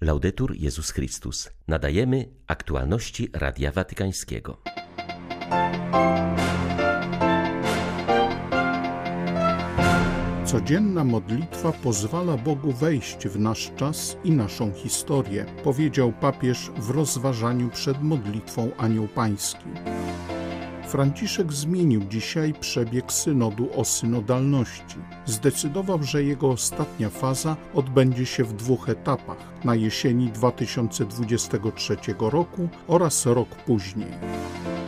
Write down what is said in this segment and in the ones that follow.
Laudetur Jezus Chrystus. Nadajemy aktualności Radia Watykańskiego. Codzienna modlitwa pozwala Bogu wejść w nasz czas i naszą historię, powiedział papież w rozważaniu przed modlitwą Anioł Pański. Franciszek zmienił dzisiaj przebieg synodu o synodalności. Zdecydował, że jego ostatnia faza odbędzie się w dwóch etapach na jesieni 2023 roku oraz rok później.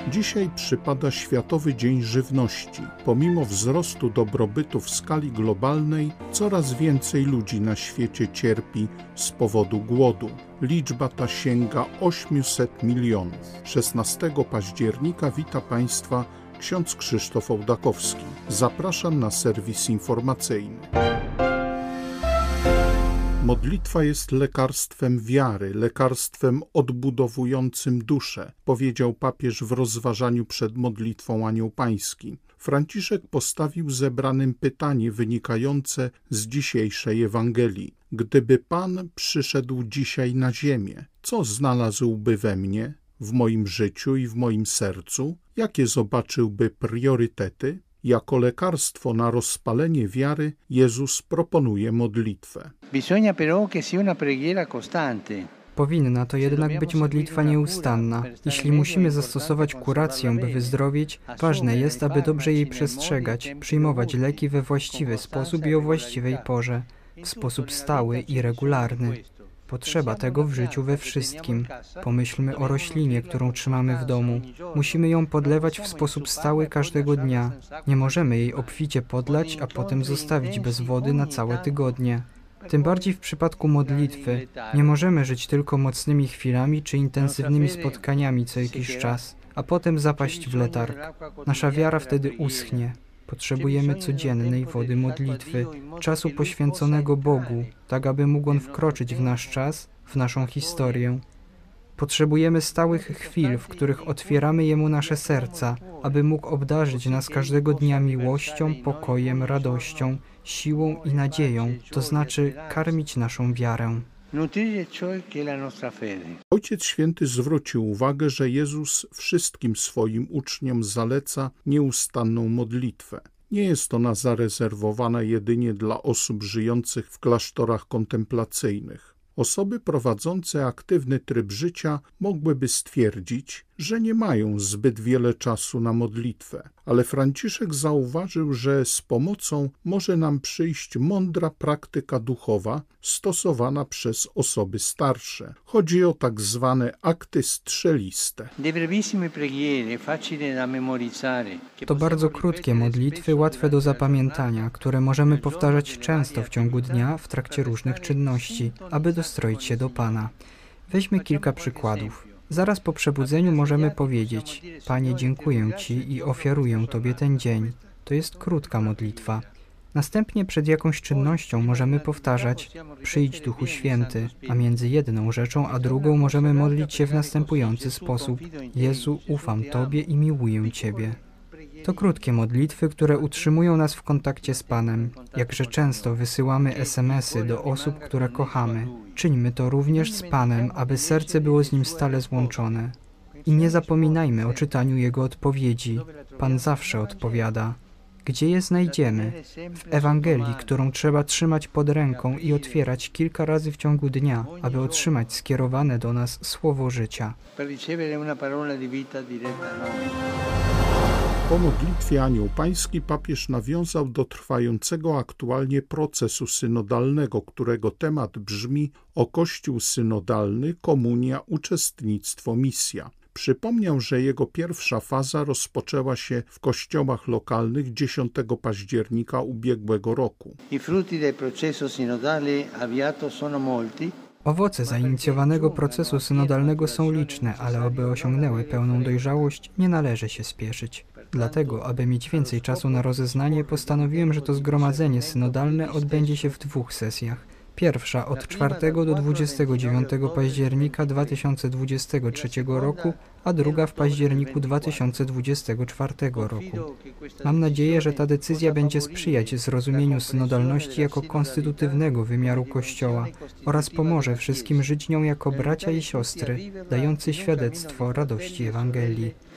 Dzisiaj przypada Światowy Dzień Żywności. Pomimo wzrostu dobrobytu w skali globalnej, coraz więcej ludzi na świecie cierpi z powodu głodu. Liczba ta sięga 800 milionów. 16 października wita Państwa ksiądz Krzysztof Ołdakowski. Zapraszam na serwis informacyjny. Modlitwa jest lekarstwem wiary, lekarstwem odbudowującym duszę, powiedział papież w rozważaniu przed modlitwą Anioł Pański. Franciszek postawił zebranym pytanie wynikające z dzisiejszej Ewangelii. Gdyby Pan przyszedł dzisiaj na ziemię, co znalazłby we mnie, w moim życiu i w moim sercu? Jakie zobaczyłby priorytety? Jako lekarstwo na rozpalenie wiary Jezus proponuje modlitwę. Powinna to jednak być modlitwa nieustanna. Jeśli musimy zastosować kurację, by wyzdrowieć, ważne jest, aby dobrze jej przestrzegać, przyjmować leki we właściwy sposób i o właściwej porze, w sposób stały i regularny. Potrzeba tego w życiu we wszystkim. Pomyślmy o roślinie, którą trzymamy w domu. Musimy ją podlewać w sposób stały każdego dnia. Nie możemy jej obficie podlać, a potem zostawić bez wody na całe tygodnie. Tym bardziej w przypadku modlitwy nie możemy żyć tylko mocnymi chwilami czy intensywnymi spotkaniami co jakiś czas, a potem zapaść w letarg. Nasza wiara wtedy uschnie. Potrzebujemy codziennej wody modlitwy, czasu poświęconego Bogu, tak aby mógł On wkroczyć w nasz czas, w naszą historię. Potrzebujemy stałych chwil, w których otwieramy Jemu nasze serca, aby mógł obdarzyć nas każdego dnia miłością, pokojem, radością, siłą i nadzieją, to znaczy karmić naszą wiarę. Ojciec Święty zwrócił uwagę, że Jezus wszystkim swoim uczniom zaleca nieustanną modlitwę. Nie jest ona zarezerwowana jedynie dla osób żyjących w klasztorach kontemplacyjnych. Osoby prowadzące aktywny tryb życia mogłyby stwierdzić, że nie mają zbyt wiele czasu na modlitwę, ale Franciszek zauważył, że z pomocą może nam przyjść mądra praktyka duchowa stosowana przez osoby starsze. Chodzi o tak zwane akty strzeliste. To bardzo krótkie modlitwy, łatwe do zapamiętania, które możemy powtarzać często w ciągu dnia w trakcie różnych czynności, aby dostroić się do Pana. Weźmy kilka przykładów. Zaraz po przebudzeniu możemy powiedzieć: Panie, dziękuję Ci i ofiaruję Tobie ten dzień. To jest krótka modlitwa. Następnie przed jakąś czynnością możemy powtarzać: Przyjdź Duchu Święty, a między jedną rzeczą a drugą możemy modlić się w następujący sposób: Jezu, ufam Tobie i miłuję Ciebie. To krótkie modlitwy, które utrzymują nas w kontakcie z Panem. Jakże często wysyłamy SMS-y do osób, które kochamy. Czyńmy to również z Panem, aby serce było z Nim stale złączone. I nie zapominajmy o czytaniu Jego odpowiedzi. Pan zawsze odpowiada. Gdzie je znajdziemy? W Ewangelii, którą trzeba trzymać pod ręką i otwierać kilka razy w ciągu dnia, aby otrzymać skierowane do nas słowo życia. Po modlitwie Anioł Pański papież nawiązał do trwającego aktualnie procesu synodalnego, którego temat brzmi o Kościół synodalny, komunia, uczestnictwo, misja. Przypomniał, że jego pierwsza faza rozpoczęła się w kościołach lokalnych 10 października ubiegłego roku. I frutti del processo sinodale avviato sono molti. Owoce zainicjowanego procesu synodalnego są liczne, ale aby osiągnęły pełną dojrzałość, nie należy się spieszyć. Dlatego, aby mieć więcej czasu na rozeznanie, postanowiłem, że to zgromadzenie synodalne odbędzie się w dwóch sesjach. Pierwsza od 4 do 29 października 2023 roku, a druga w październiku 2024 roku. Mam nadzieję, że ta decyzja będzie sprzyjać zrozumieniu synodalności jako konstytutywnego wymiaru Kościoła oraz pomoże wszystkim żyć nią jako bracia i siostry, dający świadectwo radości Ewangelii.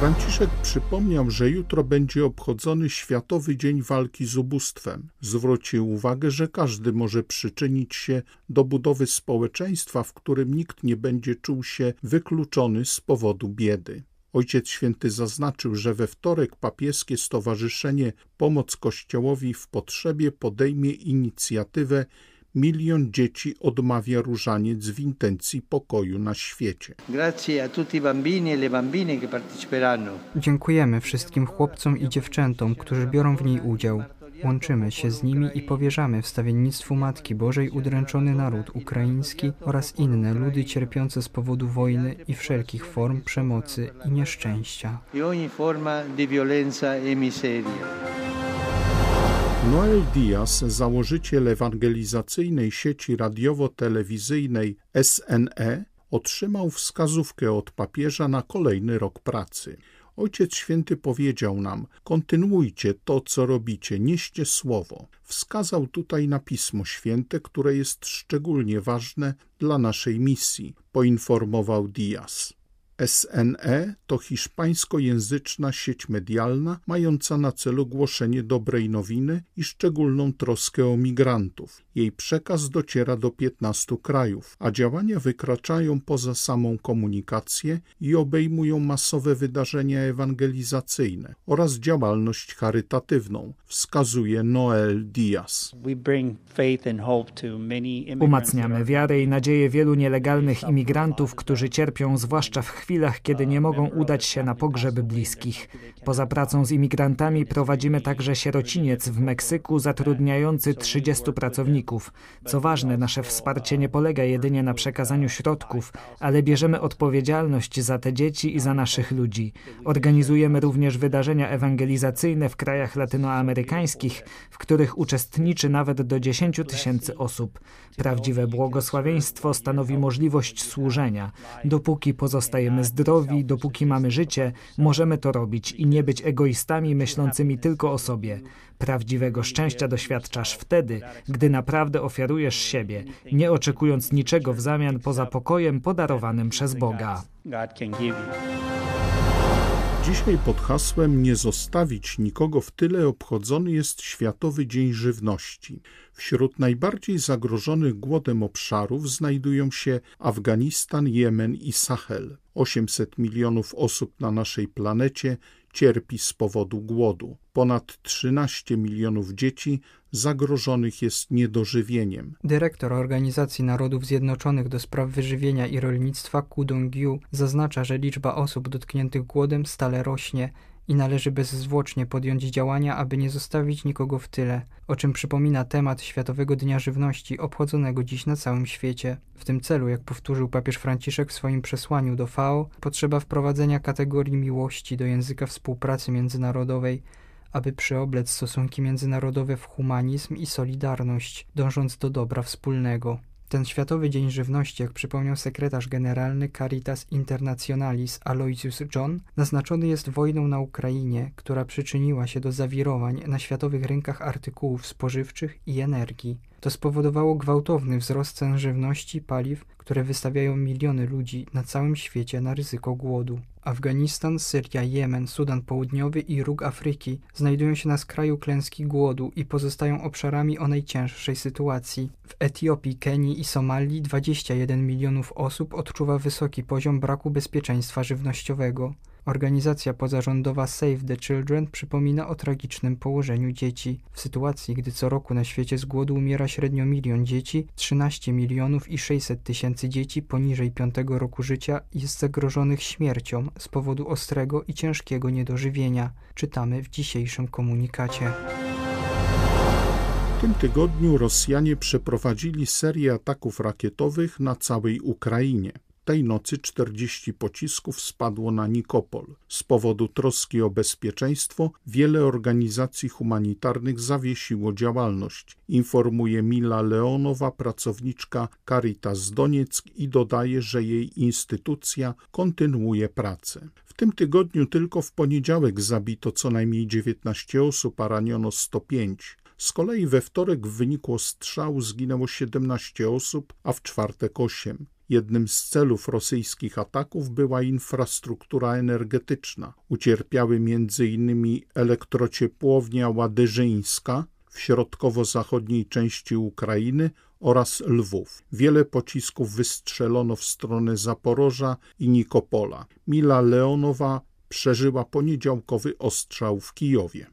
Franciszek przypomniał, że jutro będzie obchodzony Światowy Dzień Walki z Ubóstwem. Zwrócił uwagę, że każdy może przyczynić się do budowy społeczeństwa, w którym nikt nie będzie czuł się wykluczony z powodu biedy. Ojciec Święty zaznaczył, że we wtorek papieskie Stowarzyszenie Pomoc Kościołowi w Potrzebie podejmie inicjatywę milion dzieci odmawia różaniec w intencji pokoju na świecie. E Dziękujemy wszystkim chłopcom i dziewczętom, którzy biorą w niej udział. Łączymy się z nimi i powierzamy wstawiennictwu Matki Bożej udręczony naród ukraiński oraz inne ludy cierpiące z powodu wojny i wszelkich form przemocy i nieszczęścia. I ogni forma di violenza e miseria. Noel Diaz, założyciel ewangelizacyjnej sieci radiowo-telewizyjnej SNE, otrzymał wskazówkę od papieża na kolejny rok pracy. Ojciec Święty powiedział nam: kontynuujcie to, co robicie, nieście słowo. Wskazał tutaj na Pismo Święte, które jest szczególnie ważne dla naszej misji, poinformował Diaz. SNE to hiszpańskojęzyczna sieć medialna mająca na celu głoszenie dobrej nowiny i szczególną troskę o migrantów. Jej przekaz dociera do 15 krajów, a działania wykraczają poza samą komunikację i obejmują masowe wydarzenia ewangelizacyjne oraz działalność charytatywną, wskazuje Noel Diaz. Umacniamy wiarę i nadzieję wielu nielegalnych imigrantów, którzy cierpią zwłaszcza w chwilach, kiedy nie mogą udać się na pogrzeby bliskich. Poza pracą z imigrantami prowadzimy także sierociniec w Meksyku zatrudniający 30 pracowników. Co ważne, nasze wsparcie nie polega jedynie na przekazaniu środków, ale bierzemy odpowiedzialność za te dzieci i za naszych ludzi. Organizujemy również wydarzenia ewangelizacyjne w krajach latynoamerykańskich, w których uczestniczy nawet do 10 tysięcy osób. Prawdziwe błogosławieństwo stanowi możliwość służenia. Dopóki pozostajemy zdrowi, dopóki mamy życie, możemy to robić i nie być egoistami myślącymi tylko o sobie. Prawdziwego szczęścia doświadczasz wtedy, gdy naprawdę ofiarujesz siebie, nie oczekując niczego w zamian poza pokojem podarowanym przez Boga. Dzisiaj pod hasłem Nie zostawić nikogo w tyle obchodzony jest Światowy Dzień Żywności. Wśród najbardziej zagrożonych głodem obszarów znajdują się Afganistan, Jemen i Sahel. 800 milionów osób na naszej planecie cierpi z powodu głodu. Ponad 13 milionów dzieci zagrożonych jest niedożywieniem. Dyrektor Organizacji Narodów Zjednoczonych do spraw wyżywienia i rolnictwa Ku Dong-yu zaznacza, że liczba osób dotkniętych głodem stale rośnie i należy bezzwłocznie podjąć działania, aby nie zostawić nikogo w tyle, o czym przypomina temat Światowego Dnia Żywności obchodzonego dziś na całym świecie. W tym celu, jak powtórzył papież Franciszek w swoim przesłaniu do FAO, potrzeba wprowadzenia kategorii miłości do języka współpracy międzynarodowej, aby przyoblec stosunki międzynarodowe w humanizm i solidarność, dążąc do dobra wspólnego. Ten Światowy Dzień Żywności, jak przypomniał sekretarz generalny Caritas Internationalis Aloysius John, naznaczony jest wojną na Ukrainie, która przyczyniła się do zawirowań na światowych rynkach artykułów spożywczych i energii. To spowodowało gwałtowny wzrost cen żywności, paliw, które wystawiają miliony ludzi na całym świecie na ryzyko głodu. Afganistan, Syria, Jemen, Sudan Południowy i róg Afryki znajdują się na skraju klęski głodu i pozostają obszarami o najcięższej sytuacji. W Etiopii, Kenii i Somalii 21 milionów osób odczuwa wysoki poziom braku bezpieczeństwa żywnościowego. Organizacja pozarządowa Save the Children przypomina o tragicznym położeniu dzieci. W sytuacji, gdy co roku na świecie z głodu umiera średnio milion dzieci, 13 milionów i 600 tysięcy dzieci poniżej 5 roku życia jest zagrożonych śmiercią z powodu ostrego i ciężkiego niedożywienia. Czytamy w dzisiejszym komunikacie. W tym tygodniu Rosjanie przeprowadzili serię ataków rakietowych na całej Ukrainie. Tej nocy 40 pocisków spadło na Nikopol. Z powodu troski o bezpieczeństwo wiele organizacji humanitarnych zawiesiło działalność, informuje Mila Leonowa, pracowniczka Caritas Donieck i dodaje, że jej instytucja kontynuuje pracę. W tym tygodniu tylko w poniedziałek zabito co najmniej 19 osób, a raniono 105. Z kolei we wtorek w wyniku ostrzału zginęło 17 osób, a w czwartek 8. Jednym z celów rosyjskich ataków była infrastruktura energetyczna. Ucierpiały m.in. elektrociepłownia Ładyżyńska w środkowo-zachodniej części Ukrainy oraz Lwów. Wiele pocisków wystrzelono w stronę Zaporoża i Nikopola. Mila Leonowa przeżyła poniedziałkowy ostrzał w Kijowie.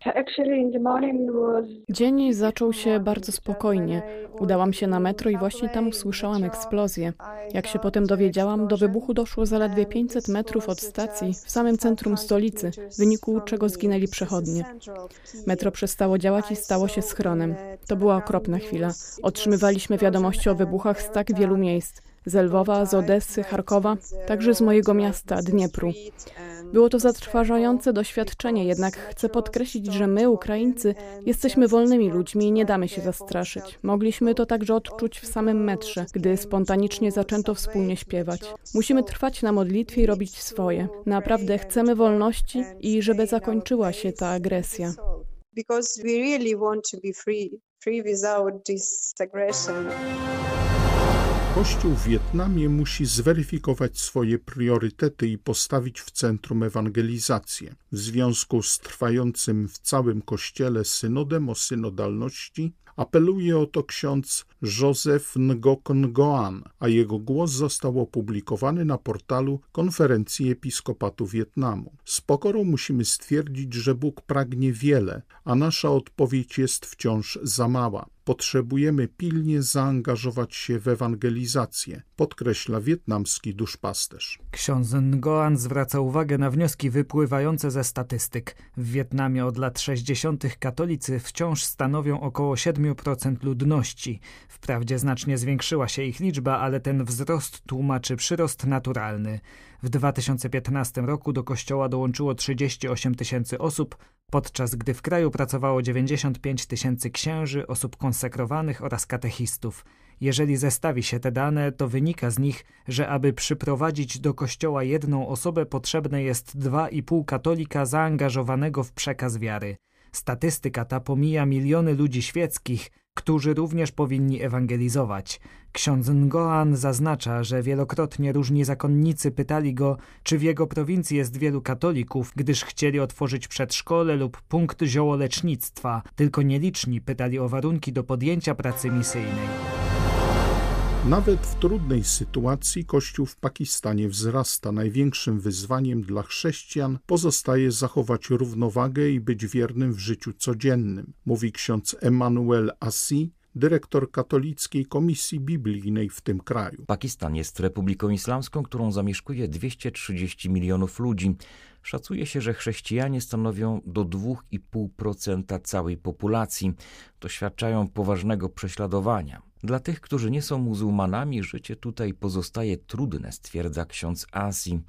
Dzień zaczął się bardzo spokojnie. Udałam się na metro i właśnie tam usłyszałam eksplozję. Jak się potem dowiedziałam, do wybuchu doszło zaledwie 500 metrów od stacji, w samym centrum stolicy, w wyniku czego zginęli przechodnie. Metro przestało działać i stało się schronem. To była okropna chwila. Otrzymywaliśmy wiadomości o wybuchach z tak wielu miejsc z Lwowa, z Odessy, Charkowa, także z mojego miasta, Dniepru. Było to zatrważające doświadczenie, jednak chcę podkreślić, że my, Ukraińcy, jesteśmy wolnymi ludźmi i nie damy się zastraszyć. Mogliśmy to także odczuć w samym metrze, gdy spontanicznie zaczęto wspólnie śpiewać. Musimy trwać na modlitwie i robić swoje. Naprawdę chcemy wolności i żeby zakończyła się ta agresja. Because we really want to be free, free without this aggression. Kościół w Wietnamie musi zweryfikować swoje priorytety i postawić w centrum ewangelizację. W związku z trwającym w całym Kościele synodem o synodalności Apeluje o to ksiądz Józef Ngok Ngoan, a jego głos został opublikowany na portalu Konferencji Episkopatu Wietnamu. Z pokorą musimy stwierdzić, że Bóg pragnie wiele, a nasza odpowiedź jest wciąż za mała. Potrzebujemy pilnie zaangażować się w ewangelizację, podkreśla wietnamski duszpasterz. Ksiądz Ngoan zwraca uwagę na wnioski wypływające ze statystyk. W Wietnamie od lat 60. katolicy wciąż stanowią około 7% ludności. Wprawdzie znacznie zwiększyła się ich liczba, ale ten wzrost tłumaczy przyrost naturalny. W 2015 roku do kościoła dołączyło 38 tysięcy osób, podczas gdy w kraju pracowało 95 tysięcy księży, osób konsekrowanych oraz katechistów. Jeżeli zestawi się te dane, to wynika z nich, że aby przyprowadzić do kościoła jedną osobę potrzebne jest 2,5 katolika zaangażowanego w przekaz wiary. Statystyka ta pomija miliony ludzi świeckich, którzy również powinni ewangelizować. Ksiądz Ngoan zaznacza, że wielokrotnie różni zakonnicy pytali go, czy w jego prowincji jest wielu katolików, gdyż chcieli otworzyć przedszkole lub punkt ziołolecznictwa. Tylko nieliczni pytali o warunki do podjęcia pracy misyjnej. Nawet w trudnej sytuacji Kościół w Pakistanie wzrasta. Największym wyzwaniem dla chrześcijan pozostaje zachować równowagę i być wiernym w życiu codziennym, mówi ksiądz Emmanuel Assi, dyrektor katolickiej komisji biblijnej w tym kraju. Pakistan jest republiką islamską, którą zamieszkuje 230 milionów ludzi. Szacuje się, że chrześcijanie stanowią do 2,5% całej populacji. Doświadczają poważnego prześladowania. Dla tych, którzy nie są muzułmanami, życie tutaj pozostaje trudne, stwierdza ksiądz Asi.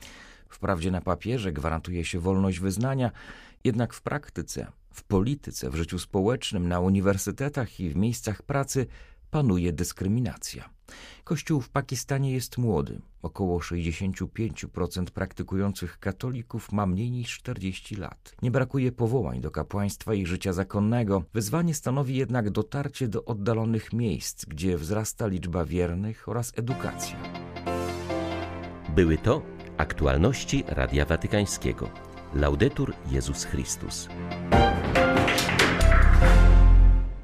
Wprawdzie na papierze gwarantuje się wolność wyznania, jednak w praktyce, w polityce, w życiu społecznym, na uniwersytetach i w miejscach pracy panuje dyskryminacja. Kościół w Pakistanie jest młody. Około 65% praktykujących katolików ma mniej niż 40 lat. Nie brakuje powołań do kapłaństwa i życia zakonnego. Wyzwanie stanowi jednak dotarcie do oddalonych miejsc, gdzie wzrasta liczba wiernych oraz edukacja. Były to aktualności Radia Watykańskiego. Laudetur Jezus Chrystus.